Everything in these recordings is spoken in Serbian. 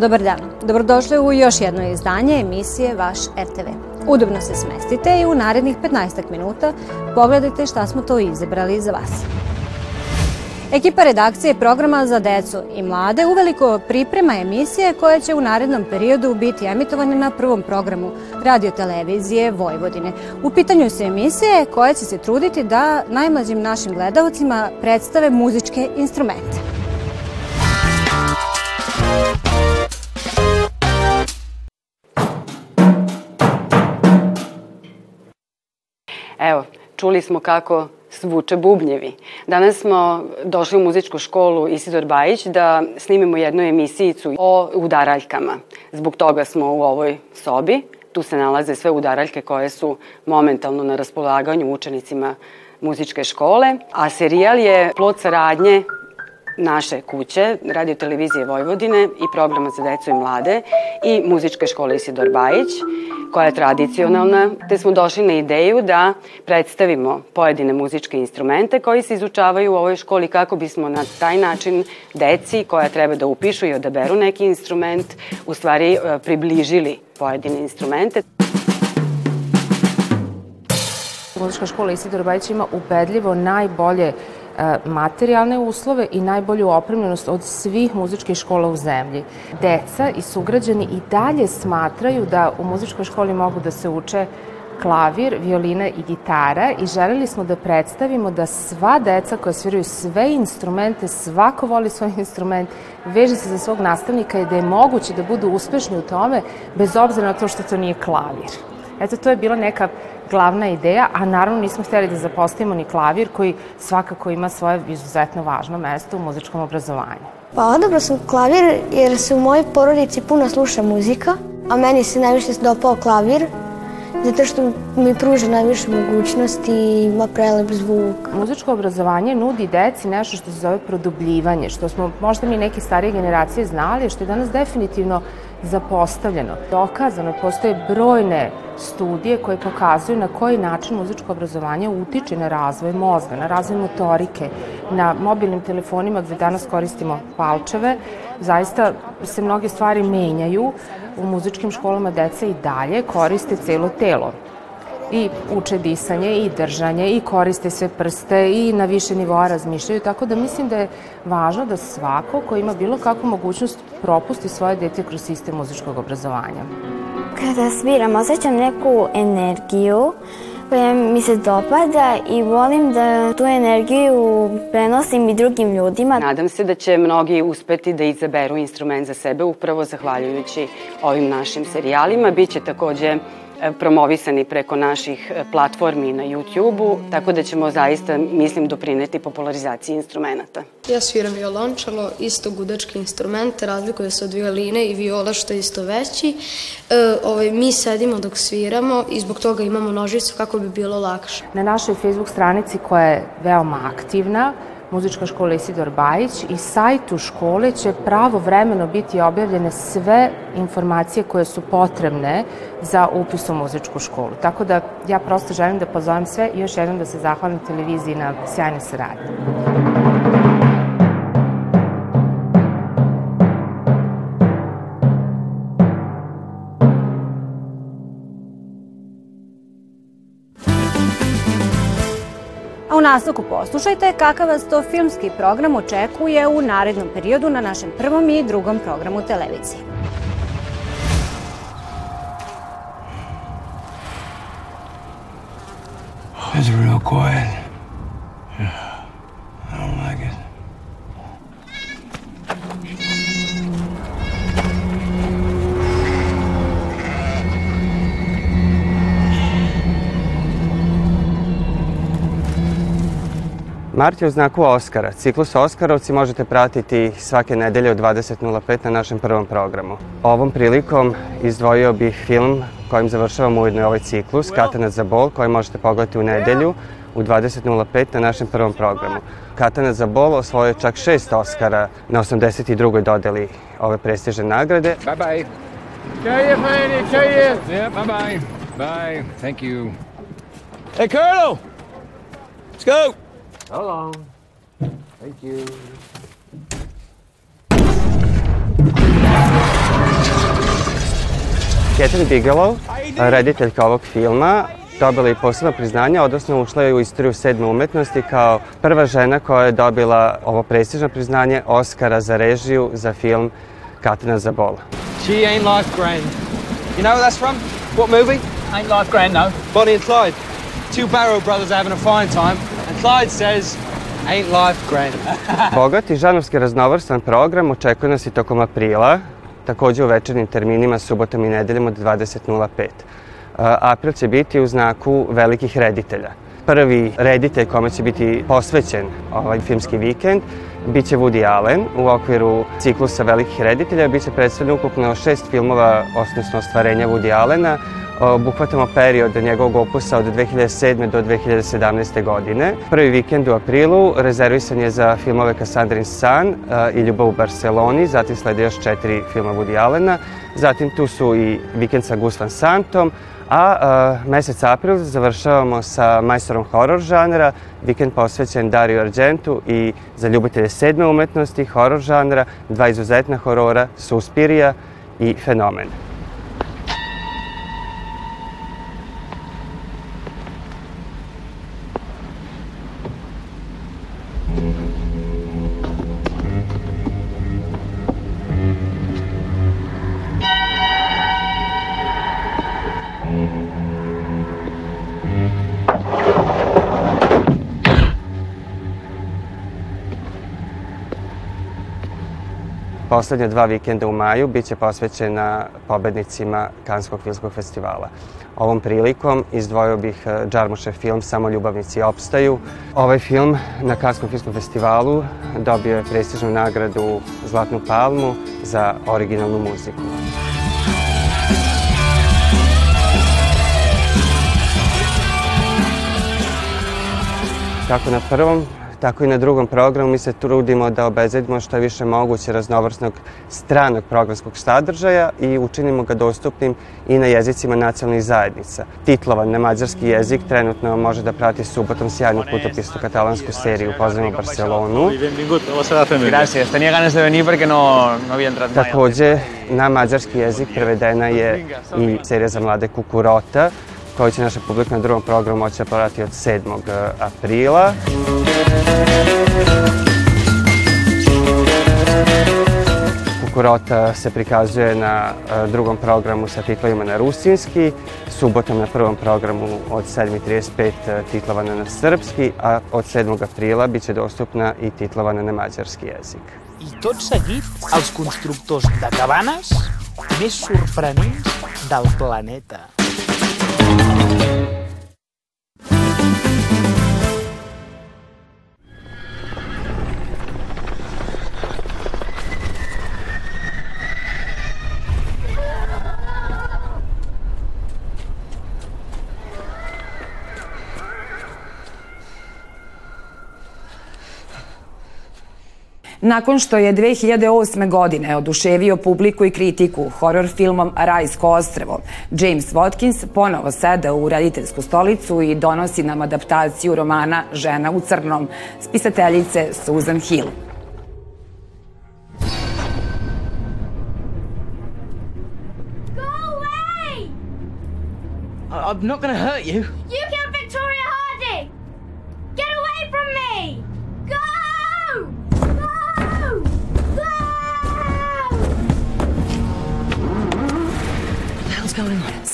Dobar dan, dobrodošli u još jedno izdanje emisije Vaš RTV. Udobno se smestite i u narednih 15 minuta pogledajte šta smo to izabrali za vas. Ekipa redakcije programa za decu i mlade uveliko priprema emisije koje će u narednom periodu biti emitovane na prvom programu radiotelevizije Vojvodine. U pitanju su emisije koje će se truditi da najmlađim našim gledalcima predstave muzičke instrumente. Evo, čuli smo kako zvuče bubnjevi. Danas smo došli u muzičku školu Isidor Bajić da snimimo jednu emisijicu o udaraljkama. Zbog toga smo u ovoj sobi. Tu se nalaze sve udaraljke koje su momentalno na raspolaganju učenicima muzičke škole, a serijal je plod saradnje naše kuće, radio televizije Vojvodine i programa za decu i mlade i muzičke škole Isidor Bajić, koja je tradicionalna, te smo došli na ideju da predstavimo pojedine muzičke instrumente koji se izučavaju u ovoj školi kako bismo na taj način deci koja treba da upišu i odaberu neki instrument, u stvari e, približili pojedine instrumente. Muzička škola Isidor Bajić ima ubedljivo najbolje materijalne uslove i najbolju opremljenost od svih muzičkih škola u zemlji. Deca i sugrađani i dalje smatraju da u muzičkoj školi mogu da se uče klavir, violina i gitara i želeli smo da predstavimo da sva deca koja sviraju sve instrumente, svako voli svoj instrument, veže se za svog nastavnika i da je moguće da budu uspešni u tome bez obzira na to što to nije klavir. Eto, to je bila neka glavna ideja, a naravno nismo hteli da zapostavimo ni klavir koji svakako ima svoje izuzetno važno mesto u muzičkom obrazovanju. Pa odabrao sam klavir jer se u mojoj porodici puno sluša muzika, a meni se najviše dopao klavir zato što mi pruža najviše mogućnosti i ima prelep zvuk. Muzičko obrazovanje nudi deci nešto što se zove produbljivanje, što smo možda mi neke starije generacije znali, što je danas definitivno zapostavljeno. Dokazano postoje brojne studije koje pokazuju na koji način muzičko obrazovanje utiče na razvoj mozga, na razvoj motorike, na mobilnim telefonima gde danas koristimo palčeve. Zaista se mnoge stvari menjaju. U muzičkim školama deca i dalje koriste celo telo i uče disanje i držanje i koriste sve prste i na više nivoa razmišljaju, tako da mislim da je važno da svako ko ima bilo kakvu mogućnost propusti svoje dete kroz sistem muzičkog obrazovanja. Kada sviram, osjećam neku energiju koja mi se dopada i volim da tu energiju prenosim i drugim ljudima. Nadam se da će mnogi uspeti da izaberu instrument za sebe upravo zahvaljujući ovim našim serijalima. Biće takođe promovisani preko naših e, platformi na YouTube-u, tako da ćemo zaista, mislim, doprineti popularizaciji instrumenta. Ja sviram violončalo, isto gudački instrument, razlikuje se od violine i viola što je isto veći. E, ovaj, mi sedimo dok sviramo i zbog toga imamo nožicu kako bi bilo lakše. Na našoj Facebook stranici koja je veoma aktivna, Muzička škola Isidor Bajić i sajtu škole će pravo vremeno biti objavljene sve informacije koje su potrebne za upis u muzičku školu. Tako da ja prosto želim da pozovem sve i još jednom da se zahvalim televiziji na sjajnoj saradnji. U nastavku poslušajte kakav vas to filmski program očekuje u narednom periodu na našem prvom i drugom programu televizije. It's real quiet. Yeah, Mart je u znaku Oskara. Ciklus Oskarovci možete pratiti svake nedelje od 20.05 na našem prvom programu. Ovom prilikom izdvojio bih film kojim završavamo ujedno ovaj ciklus, Katanac za bol, koji možete pogledati u nedelju u 20.05 na našem prvom programu. Katanac za bol osvojio čak šest Oscara na 82. dodeli ove prestižne nagrade. Bye bye. Kejef, Manny, kejef. Yeah, bye bye. Bye. Thank you. Hey, Colonel! Let's go! So long. Thank you. Catherine Bigelow, rediteljka ovog filma, dobila i posebno priznanje, odnosno ušla je u istoriju sedme umetnosti kao prva žena koja je dobila ovo prestižno priznanje Oscara za režiju za film Katina Zabola. She ain't life grand. You know where that's from? What movie? Ain't life grand, no. Bonnie and Clyde. Two Barrow brothers having a fine time, Clyde says, ain't life grand. Bogat i žanovski raznovrsan program očekuje nas i tokom aprila, takođe u večernim terminima, subotom i nedeljom od 20.05. April će biti u znaku velikih reditelja. Prvi reditelj kome će biti posvećen ovaj filmski vikend biće Woody Allen u okviru ciklusa velikih reditelja. Biće predstavljeno ukupno šest filmova, osnovno ostvarenja Woody Allena, obuhvatamo period njegovog opusa od 2007. do 2017. godine. Prvi vikend u aprilu rezervisan je za filmove Cassandrin San i Ljubav u Barceloni, zatim slede još četiri filma Woody Allena, zatim tu su i vikend sa Gus Van Santom, a mesec april završavamo sa majstorom horor žanra, vikend posvećen Dario Argentu i za ljubitelje sedme umetnosti, horor žanra, dva izuzetna horora, Suspirija i Fenomen. Poslednje dva vikenda u maju biće posvećena pobednicima Kanskog filmskog festivala. Ovom prilikom izdvojio bih e, Džarmušev film Samo ljubavnici opstaju. Ovaj film na Kanskom filmskom festivalu dobio je prestižnu nagradu Zlatnu palmu za originalnu muziku. Kako na prvom tako i na drugom programu mi se trudimo da obezedimo što je više moguće raznovrsnog stranog programskog sadržaja i učinimo ga dostupnim i na jezicima nacionalnih zajednica. Titlovan na mađarski jezik trenutno može da prati subotom sjajnu putopisnu katalansku seriju Pozdravimo Barcelonu. Gracias, tenía ganas de venir porque no, no había entrado Takođe, na mađarski jezik prevedena je i serija za mlade Kukurota, koju će naša publika na drugom programu moći da pratiti od 7. aprila. Kukurota se prikazuje na drugom programu sa titlovima na rusinski, subotom na prvom programu od 7.35 titlovana na srpski, a od 7. aprila biće dostupna i titlovana na mađarski jezik. I tot seguit, els constructors de cabanes més sorprenents del planeta. Bye. Nakon što je 2008. godine oduševio publiku i kritiku horor filmom Rajsko ostrevo, James Watkins ponovo seda u rediteljsku stolicu i donosi nam adaptaciju romana Žena u crnom, spisateljice Susan Hill. I'm not gonna hurt you. You killed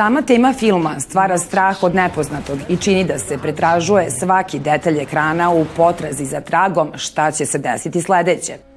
Sama tema filma stvara strah od nepoznatog i čini da se pretražuje svaki detalj ekrana u potrazi za tragom šta će se desiti sledeće.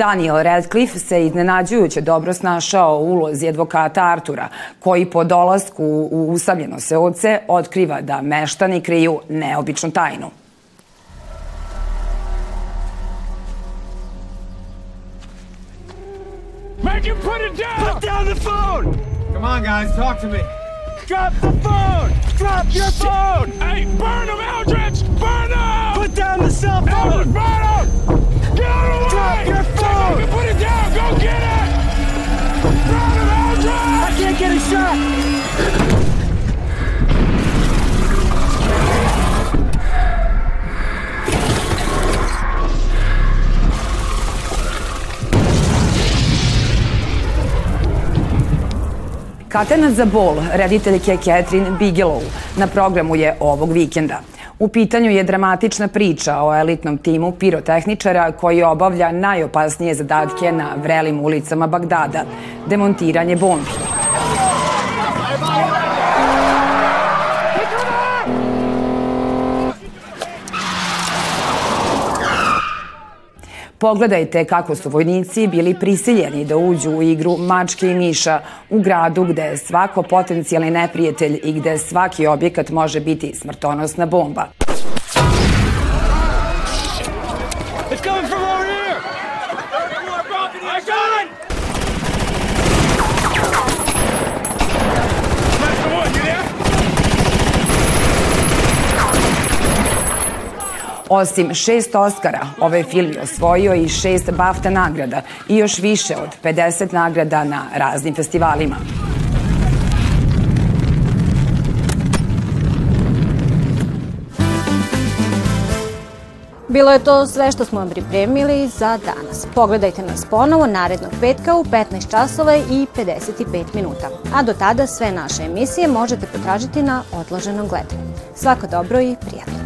Daniel Radcliffe se iznenađujuće dobro snašao u ulozi advokata Artura, koji po dolasku u usamljeno seoce otkriva da meštani kriju neobičnu tajnu. Make him put it down! Put down the phone! Come on, guys, talk to me. Drop the phone! Drop your phone! Hey, burn him, Eldridge! Burn him! Put down the cell phone! Eldridge, burn him! Katanac za bol rediteljke Catherine Bigelow na programu je ovog vikenda. U pitanju je dramatična priča o elitnom timu pirotehničara koji obavlja najopasnije zadatke na vrelim ulicama Bagdada – demontiranje bombi. Pogledajte kako su vojnici bili prisiljeni da uđu u igru mačke i miša u gradu gde je svako potencijalni neprijatelj i gde svaki objekat može biti smrtonosna bomba. It's coming from over here! I got it! That's the one, you there? Osim šest Oscara, ovaj film je osvojio i šest BAFTA nagrada i još više od 50 nagrada na raznim festivalima. Bilo je to sve što smo vam pripremili za danas. Pogledajte nas ponovo narednog petka u 15 časova i 55 minuta. A do tada sve naše emisije možete potražiti na odloženom gledanju. Svako dobro i prijatno.